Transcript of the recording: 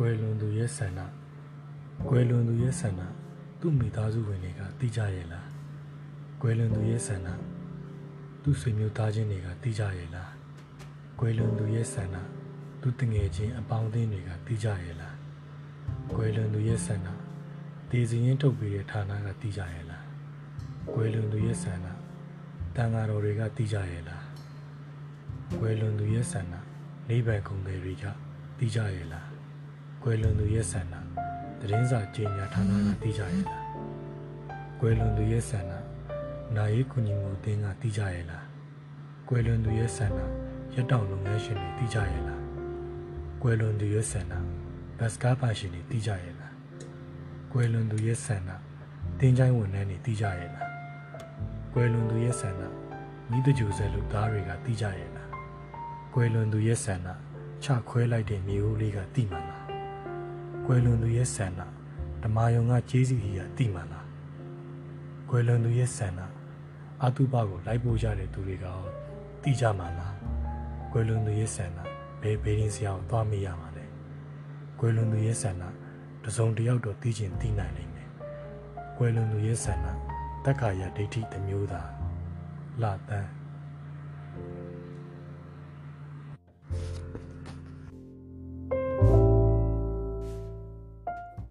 ကွယ်လွန်သူရဲ့ဆန္ဒကွယ်လွန်သူရဲ့ဆန္ဒသူ့မိသားစုဝင်တွေကသိကြရဲ့လားကွယ်လွန်သူရဲ့ဆန္ဒသူ့ဆွေမျိုးသားချင်းတွေကသိကြရဲ့လားကွယ်လွန်သူရဲ့ဆန္ဒသူ့တငယ်ချင်းအပေါင်းအသင်းတွေကသိကြရဲ့လားကွယ်လွန်သူရဲ့ဆန္ဒဒေစီရင်ထုတ်ပေးတဲ့ဌာနကသိကြရဲ့လားကွယ်လွန်သူရဲ့ဆန္ဒတန်ဃာတော်တွေကသိကြရဲ့လားကွယ်လွန်သူရဲ့ဆန္ဒလေးပံကုန်တွေတွေကသိကြရဲ့လား ကွယ်လွန်သူရဲ့ဆန္ဒသတင်းစာကြေညာဌာနကသိကြရဲ့လားကွယ်လွန်သူရဲ့ဆန္ဒနာရေးကုညီမှုအသင်းကသိကြရဲ့လားကွယ်လွန်သူရဲ့ဆန္ဒရက်တောင်လုပ်ငန်းရှင်တွေသိကြရဲ့လားကွယ်လွန်သူရဲ့ဆန္ဒဘတ်စကားပါရှင်တွေသိကြရဲ့လားကွယ်လွန်သူရဲ့ဆန္ဒတင်းချိုင်းဝန်ထမ်းတွေသိကြရဲ့လားကွယ်လွန်သူရဲ့ဆန္ဒမိတကြိုဆဲလူသားတွေကသိကြရဲ့လားကွယ်လွန်သူရဲ့ဆန္ဒချခွဲလိုက်တဲ့မျိုးလေးကသိမှလား ကွယ်လွန်သူရဲ့ဆန္ဒဓမ္မယုံကကျေးဇူးကြီးကတိမှန်လားကွယ်လွန်သူရဲ့ဆန္ဒအတုပကိုလိုက်ပို့ကြတဲ့သူတွေကရောတိကြမှာလားကွယ်လွန်သူရဲ့ဆန္ဒဘယ်ဘေးရင်းစရာကိုသွားမိရမှာလဲကွယ်လွန်သူရဲ့ဆန္ဒတစ်စုံတစ်ယောက်တော့သိချင်သိနိုင်နိုင်မယ်ကွယ်လွန်သူရဲ့ဆန္ဒတက္ကာယဒိဋ္ဌိတစ်မျိုးသားလာတန်း